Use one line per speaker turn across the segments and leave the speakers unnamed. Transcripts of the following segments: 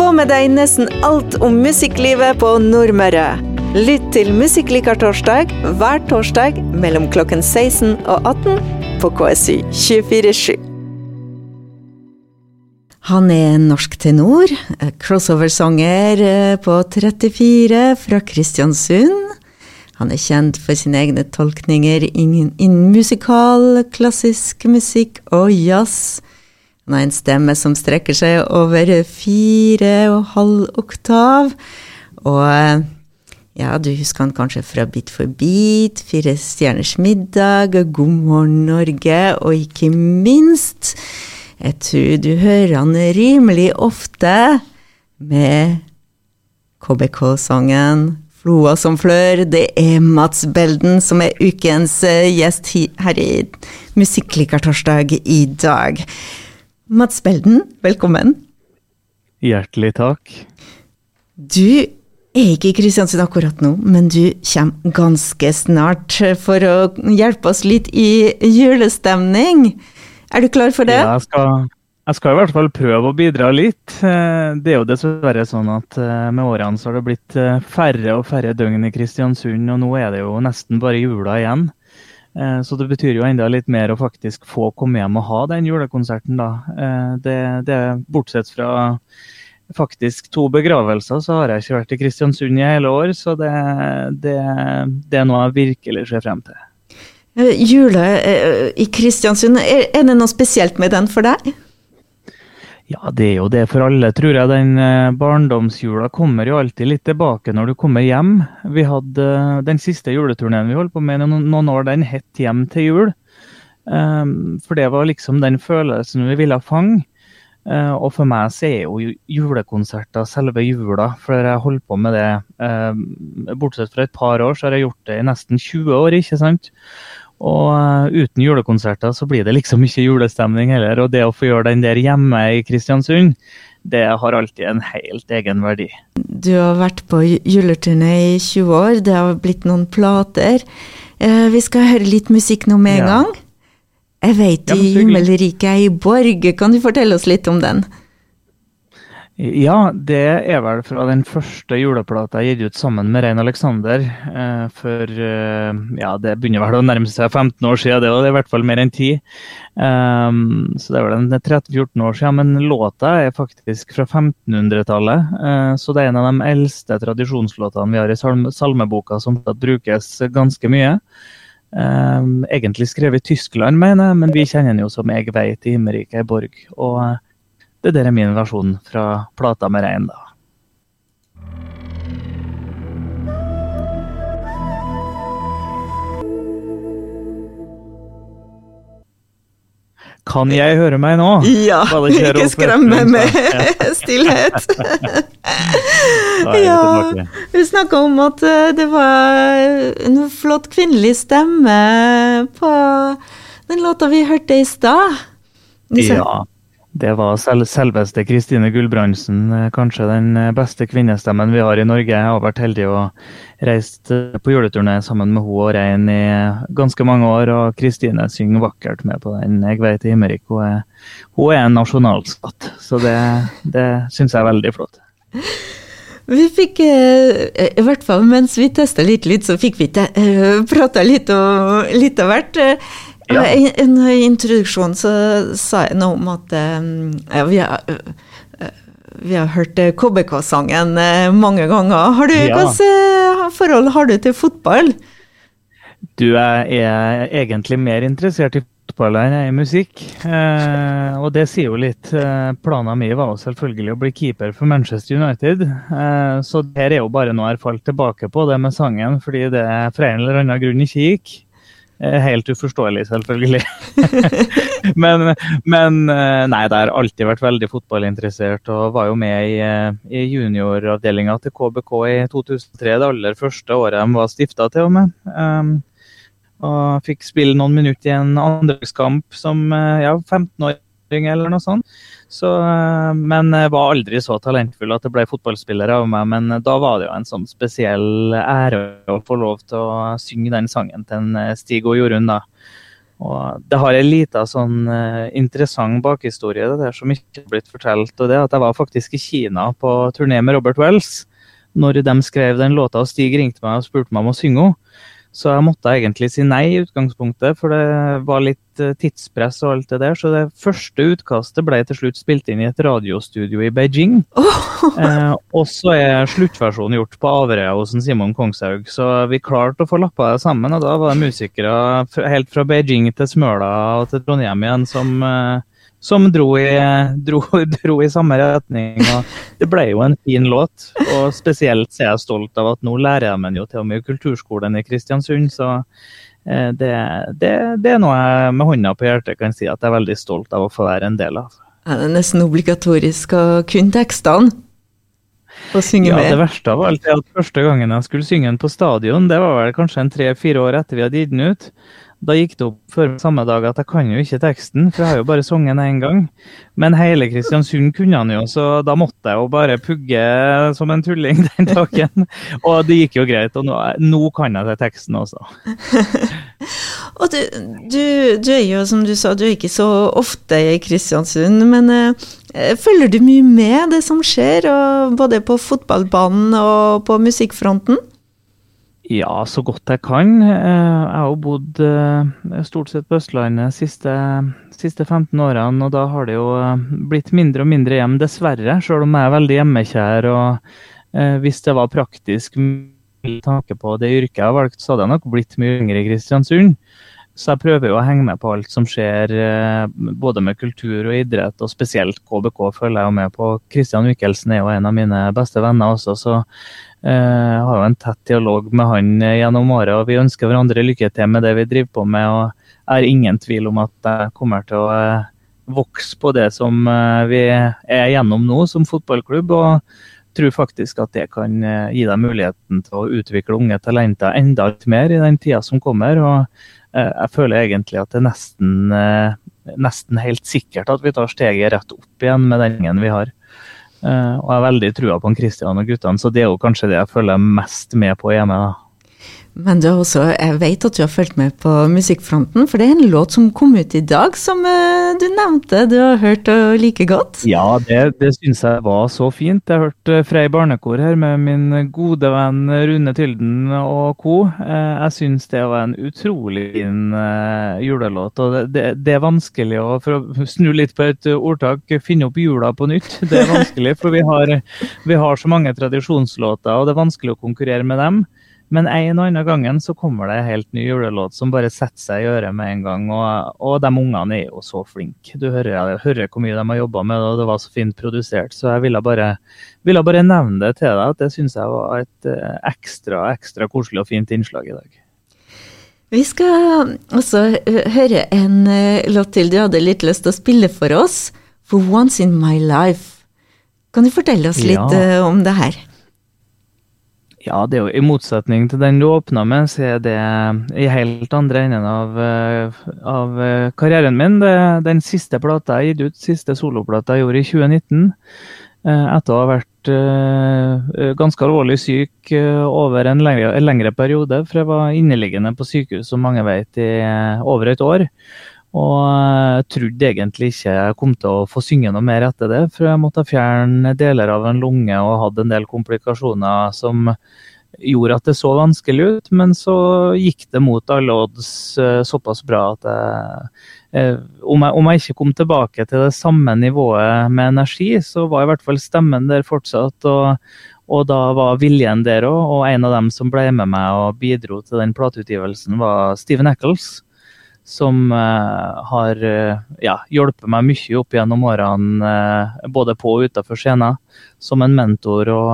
Få med deg nesten alt om musikklivet på Nordmøre. Lytt til Musikklikertorsdag hver torsdag mellom klokken 16 og 18 på KSU 247. Han er norsk tenor, crossover-sanger eh, på 34 fra Kristiansund. Han er kjent for sine egne tolkninger innen musikal, klassisk musikk og jazz. Han har en stemme som strekker seg over fire og halv oktav. Og ja, du husker han kanskje fra Bit for bit, Fire stjerners middag, God morgen Norge, og ikke minst Jeg tror du hører han rimelig ofte med KBK-sangen Floa som flør. Det er Mats Belden som er ukens eh, gjest her i Musikklikertorsdag i dag. Mats Belden, velkommen.
Hjertelig takk.
Du er ikke i Kristiansund akkurat nå, men du kommer ganske snart for å hjelpe oss litt i julestemning. Er du klar for det?
Ja, jeg skal, jeg skal i hvert fall prøve å bidra litt. Eh, det er jo dessverre sånn at eh, med årene så har det blitt eh, færre og færre døgn i Kristiansund, og nå er det jo nesten bare jula igjen. Eh, så det betyr jo enda litt mer å faktisk få komme hjem og ha den julekonserten, da. Eh, det, det Bortsett fra faktisk to begravelser, så har jeg ikke vært i Kristiansund i hele år. Så det, det, det er noe jeg virkelig ser frem til.
Eh, jule i Kristiansund, er det noe spesielt med den for deg?
Ja, det er jo det for alle, tror jeg. Den eh, barndomsjula kommer jo alltid litt tilbake når du kommer hjem. Vi hadde eh, Den siste juleturneen vi holdt på med noen år, den het 'Hjem til jul'. Um, for det var liksom den følelsen vi ville fange. Uh, og for meg så er jo julekonserter selve jula, for jeg holdt på med det uh, Bortsett fra et par år, så har jeg gjort det i nesten 20 år, ikke sant. Og eh, uten julekonserter så blir det liksom ikke julestemning heller. Og det å få gjøre den der hjemme i Kristiansund, det har alltid en helt egen verdi.
Du har vært på juleturné i 20 år, det har blitt noen plater. Eh, vi skal høre litt musikk nå med en ja. gang. Jeg vet ja, himmelriket er i Borg, kan du fortelle oss litt om den?
Ja, det er vel fra den første juleplata jeg gitt ut sammen med Rein Alexander. Eh, for eh, ja, det begynner vel å nærme seg 15 år siden, det, og det er i hvert fall mer enn 10. Um, så det er vel 13-14 år siden. Men låta er faktisk fra 1500-tallet. Eh, så det er en av de eldste tradisjonslåtene vi har i salme, salmeboka som brukes ganske mye. Egentlig skrevet i Tyskland, mener jeg, men vi kjenner den jo som Jeg veit i Himmerike Borg. og det der er min versjon fra plata med rein, da. Kan jeg høre meg nå?
Ja, ikke skremme med stillhet. ja, vi snakka om at eh, det var en flott kvinnelig stemme på den låta vi hørte i stad.
Ja. Det var selv, selveste Kristine Gulbrandsen, eh, kanskje den eh, beste kvinnestemmen vi har i Norge. Jeg har vært heldig og reist eh, på juleturné sammen med henne og Rein i ganske mange år. Og Kristine synger vakkert med på den 'Jeg vet i himmerik'. Hun er, hun er en nasjonalskatt, så det, det syns jeg er veldig flott.
Vi fikk, i hvert fall mens vi testa litt lyd, så fikk vi prata litt, litt av hvert. Ja. I en introduksjon så sa jeg noe om at um, ja, vi, har, vi har hørt KBK-sangen uh, mange ganger. Har du, ja. Hvilket forhold har du til fotball?
Du er, er egentlig mer interessert i fotball enn jeg er i musikk. Eh, og det sier jo litt. Eh, planen min var jo selvfølgelig å bli keeper for Manchester United. Eh, så det er jo bare noe jeg falt tilbake på, det med sangen, fordi det fra en eller annen grunn ikke gikk. Eh, helt uforståelig, selvfølgelig. men, men, eh, nei, det har alltid vært veldig fotballinteressert og var jo med i, eh, i junioravdelinga til KBK i 2003, det aller første året de var stifta til og med. Um, og fikk spille noen minutter i en andrekamp som ja, 15-åring eller noe sånt. Så, eh, men jeg var aldri så talentfull at det ble fotballspiller av meg. Men da var det jo en sånn spesiell ære å få lov til å synge den sangen til en eh, Stig og Jorunn. da. Og det har en liten sånn uh, interessant bakhistorie det der som ikke har blitt fortalt. og det er at Jeg var faktisk i Kina på turné med Robert Wells når de skrev den låta. og Stig ringte meg og spurte meg om å synge henne. Så jeg måtte egentlig si nei i utgangspunktet, for det var litt eh, tidspress og alt det der. Så det første utkastet ble til slutt spilt inn i et radiostudio i Beijing. Oh. Eh, og så er sluttversjonen gjort på Averøya hos Simon Kongshaug. Så vi klarte å få lappa det sammen, og da var det musikere helt fra Beijing til Smøla og til Trondheim igjen som eh, som dro i, dro, dro i, samme retning. og Det ble jo en fin låt. og Spesielt er jeg stolt av at nå lærer jeg meg jo til og med kulturskolen i Kristiansund. Så eh, det, det, det, er noe jeg med hånda på hjertet kan si at jeg er veldig stolt av å få være en del av.
Er det nesten obligatorisk å kunne tekstene? Å synge
ja,
med?
Det verste av alt er at første gangen jeg skulle synge den på stadion, det var vel kanskje en tre-fire år etter vi hadde gitt den ut. Da gikk det opp før samme dag at jeg kan jo ikke teksten, for jeg har jo bare sunget den én gang. Men hele Kristiansund kunne han jo, så da måtte jeg jo bare pugge som en tulling den dagen. Og det gikk jo greit, og nå, nå kan jeg teksten også.
og du, du, du, er jo, som du sa, du er ikke så ofte i Kristiansund, men uh, følger du mye med det som skjer, både på fotballbanen og på musikkfronten?
Ja, så godt jeg kan. Eh, jeg har jo bodd eh, stort sett på Østlandet de siste, siste 15 årene, og da har det jo eh, blitt mindre og mindre hjem, dessverre. Selv om jeg er veldig hjemmekjær. og Hvis det var praktisk med tanke på det yrket jeg har valgt, så hadde jeg nok blitt mye yngre i Kristiansund. Så jeg prøver jo å henge med på alt som skjer, både med kultur og idrett, og spesielt KBK følger jeg jo med på. Kristian Mikkelsen er jo en av mine beste venner også, så jeg eh, har jo en tett dialog med han eh, gjennom året, og vi ønsker hverandre lykke til med det vi driver på med. og Jeg har ingen tvil om at jeg kommer til å eh, vokse på det som vi er gjennom nå som fotballklubb. og tror faktisk at det kan gi deg muligheten til å utvikle unge talenter enda litt mer i den tida som kommer. og Jeg føler egentlig at det er nesten, nesten helt sikkert at vi tar steget rett opp igjen med den gjengen vi har. Uh, og jeg har veldig trua på Kristian og guttene, så det er jo kanskje det jeg følger mest med på hjemme. da.
Men du har også, jeg vet at du har fulgt med på musikkfronten, for det er en låt som kom ut i dag som uh, du nevnte du har hørt og liker godt?
Ja, det, det syns jeg var så fint. Jeg hørte Frei barnekor her med min gode venn Rune Tylden og co. Uh, jeg syns det var en utrolig fin julelåt. og det, det, det, er vanskelig å for å snu litt på et ordtak, finne opp jula på nytt. Det er vanskelig, for vi har, vi har så mange tradisjonslåter, og det er vanskelig å konkurrere med dem. Men en og annen gangen så kommer det en helt ny julelåt som bare setter seg i øret med en gang. Og, og de ungene er jo så flinke. Du hører, hører, hvor mye de har jobba med det, og det var så fint produsert. Så jeg ville bare, ville bare nevne det til deg, at det syns jeg var et eh, ekstra, ekstra koselig og fint innslag i dag.
Vi skal også høre en eh, låt til du hadde litt lyst til å spille for oss. For once in my life. Kan du fortelle oss litt ja. Eh, om det her?
Ja, det er jo i motsetning til den du åpna med, så er det i helt andre enden av, eh, av eh, karrieren min. Det, den siste plata jeg gitt ut, siste soloplata jeg gjorde i 2019. Eh, etter å ha vært ganske alvorlig syk over en lengre, en lengre periode. For jeg var inneliggende på sykehus, som mange vet, i over et år. Og jeg trodde egentlig ikke jeg kom til å få synge noe mer etter det, for jeg måtte fjerne deler av en lunge og hadde en del komplikasjoner som gjorde at det så vanskelig ut. Men så gikk det mot alle odds eh, såpass bra at jeg, eh, om, jeg, om jeg ikke kom tilbake til det samme nivået med energi, så var i hvert fall stemmen der fortsatt. og og da var viljen der òg, og en av dem som ble med meg og bidro til den plateutgivelsen, var Steven Eccles som uh, har uh, ja, hjulpet meg mye opp gjennom årene, uh, både på og utenfor scenen, som en mentor og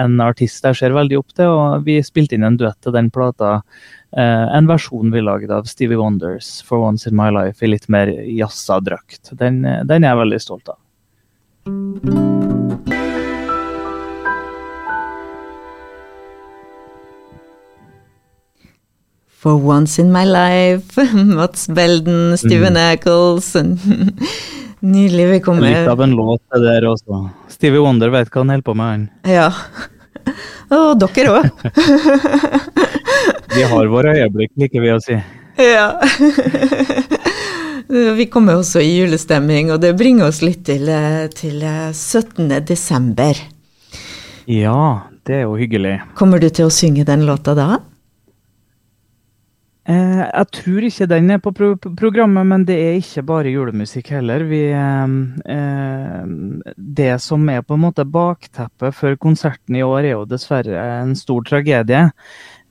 en artist jeg ser veldig opp til. og Vi spilte inn en duett til den plata. en versjon vi lagde av Stevie Wonders, 'For Once In My Life', i litt mer jazza drakt. Den, den er jeg veldig stolt av.
For Once In My Life, Mats Belden, Steven mm. Eccles. Nydelig. Vi kommer
Litt av en låt det der også. Stevie Wonder vet hva han holder på med, han.
Ja. Og dere òg.
vi har våre øyeblikk, liker vi å si.
Ja. Vi kommer også i julestemning, og det bringer oss litt til, til 17. desember.
Ja, det er jo hyggelig.
Kommer du til å synge den låta da?
Jeg tror ikke den er på pro programmet, men det er ikke bare julemusikk heller. Vi, eh, det som er på en måte bakteppet for konserten i år, er jo dessverre en stor tragedie.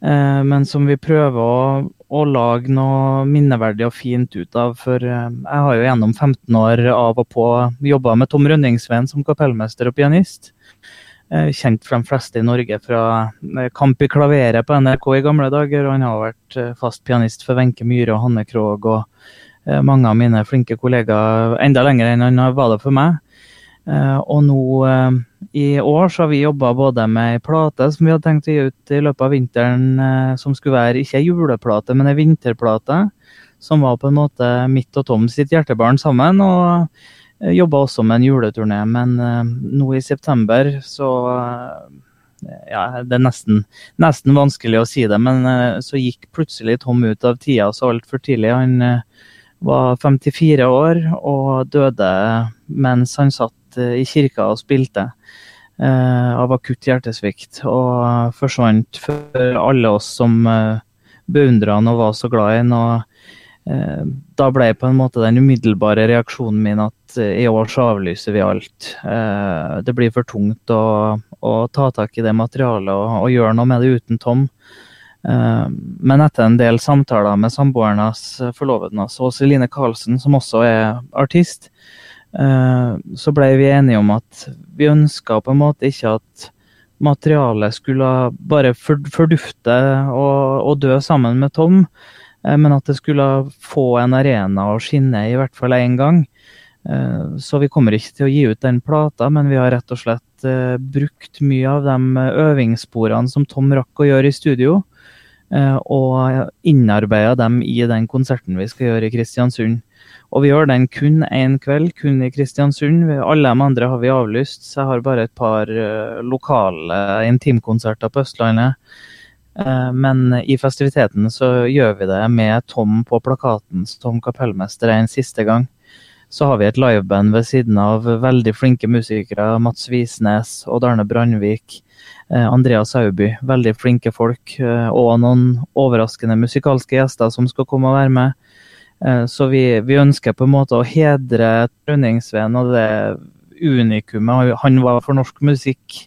Eh, men som vi prøver å, å, lage noe minneverdig og fint ut av. For jeg har jo gjennom 15 år av og på jobba med Tom Rønningsveen som kapellmester og pianist. Eh, kjent for de fleste i Norge fra eh, Kamp i klaveret på NRK i gamle dager. og Han har vært eh, fast pianist for Wenche Myhre og Hanne Krogh og mange av mine flinke kollegaer enda lenger enn han var det for meg. Og nå i år så har vi jobba både med ei plate som vi hadde tenkt å gi ut i løpet av vinteren, som skulle være ikke ei juleplate, men ei vinterplate. Som var på en måte mitt og Tom sitt hjertebarn sammen. og Jobba også med en juleturné, men uh, nå i september så uh, ja, Det er nesten, nesten, vanskelig å si det, men så gikk plutselig Tom ut av tida så altfor tidlig. Han var 54 år og døde mens han satt i kirka og spilte. av akutt hjertesvikt. Og forsvant for alle oss som beundra han og var så glad i han. Da ble på en måte den umiddelbare reaksjonen min at Eh, i år så avlyser vi alt. Eh, det blir for tungt å, å ta tak i det materialet og, og, gjøre noe med det uten Tom. Eh, men etter en del samtaler med samboeren hans, forloveden hans, Åse Line Karlsen, som også er artist, så ble vi enige om at vi ønska på en måte ikke at materialet skulle bare fordufte og, og dø sammen med Tom, men at det skulle få en arena å skinne i hvert fall én gang. Eh, så vi kommer ikke til å gi ut den plata, men vi har rett og slett eh, brukt mye av de øvingssporene som Tom rakk å gjøre i studio, eh, og innarbeida dem i den konserten vi skal gjøre i Kristiansund. Og vi gjør den kun én kveld, kun i Kristiansund. Alle de andre har vi avlyst, så jeg har bare et par lokale intimkonserter på Østlandet. Men i festiviteten så gjør vi det med Tom på plakaten som kapellmester en siste gang. Så har vi et liveband ved siden av veldig flinke musikere. Mats Visnes, Odd Arne Brandvik, eh, Andreas Sauby. Veldig flinke folk. Eh, og noen overraskende musikalske gjester som skal komme og være med. Eh, så vi, vi ønsker på en måte å hedre Trøndingsveen og det unikumet han var for norsk musikk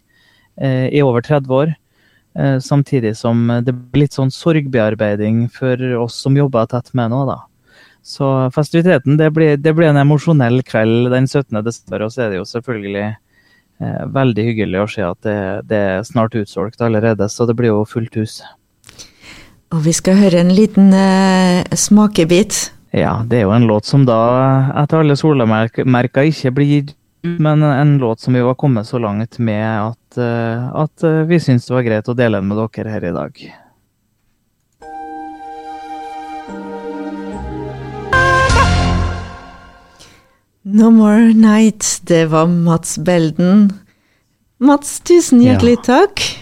i over 30 år. Samtidig som det blir litt sånn sorgbearbeiding for oss som jobber tett med nå, da. Så festiviteten, det blir, det blir en emosjonell kveld den 17. desember. Og så er det jo selvfølgelig eh, veldig hyggelig å se at det, det, er snart utsolgt allerede. Så det blir jo fullt hus.
Og vi skal høre en liten eh, smakebit.
Ja, det er jo en låt som da, etter alle solemerker, ikke blir gitt men en låt som vi var kommet så langt med at, eh, at eh, vi syns det var greit å dele den med dere her i dag.
No More Night, det var Mats Belden. Mats, tusen hjertelig ja. takk.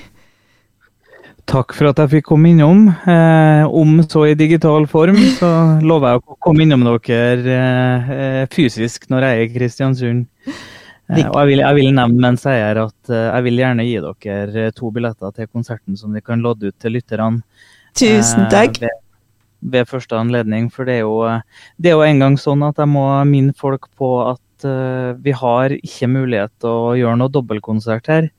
Takk for at jeg fikk komme innom. Eh, om så i digital form, så lover jeg å komme innom dere eh, fysisk når jeg er i Kristiansund. Eh, og jeg vil, jeg vil, nevne mens jeg er at eh, jeg vil gjerne gi dere to billetter til konserten som vi kan lodde ut til lytterne.
Tusen takk.
Ved, ved første anledning. For det er, jo, det er jo en gang sånn at jeg må minne folk på at vi har ikke mulighet til å gjøre noe dobbeltkonsert her.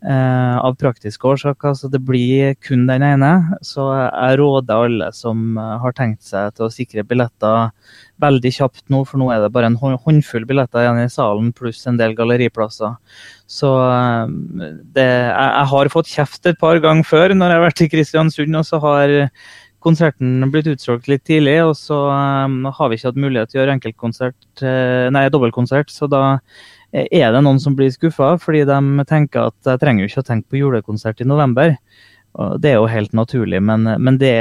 Uh, av praktiske årsaker, så det blir kun den ene. Så jeg råder alle som uh, har tenkt seg til å sikre billetter veldig kjapt nå, for nå er det bare en håndfull billetter igjen i salen, pluss en del galleriplasser. Så det, jeg, har fått kjeft et par ganger før når jeg har vært i Kristiansund, og så har konserten blitt utsolgt litt tidlig, og så har vi ikke hatt mulighet til å gjøre enkeltkonsert, nei, dobbeltkonsert. Så da er det noen som blir skuffa, fordi de tenker at jeg trenger jo ikke å tenke på julekonsert i november. Det er jo helt naturlig, men, men det,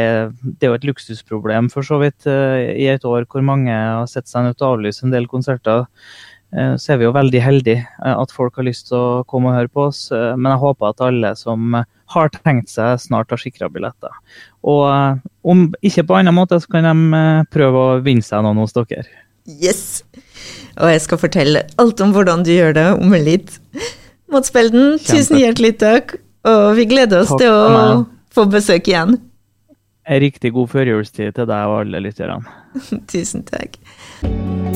det, er jo et luksusproblem for så vidt uh, i et år hvor mange har sett seg nødt til å avlyse en del konserter. Uh, så er vi jo veldig heldige at folk har lyst til å komme og høre på oss. Men jeg håper at alle som har tenkt seg snart har sikra billetter. Og eh, om ikke på annen måte, så kan de eh, prøve å vinne seg noen hos dere.
Yes! Og jeg skal fortelle alt om hvordan du gjør det om litt. Mats Belden, tusen hjertelig takk. Og vi gleder oss takk til å få besøk igjen.
En riktig god førjulstid til deg og alle lytterne.
tusen takk.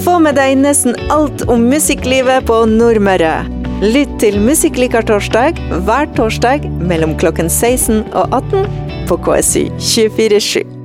Få med deg nesten alt om musikklivet på Nordmøre. Lytt til Musikklikar torsdag hver torsdag mellom klokken 16 og 18 på KSU 247.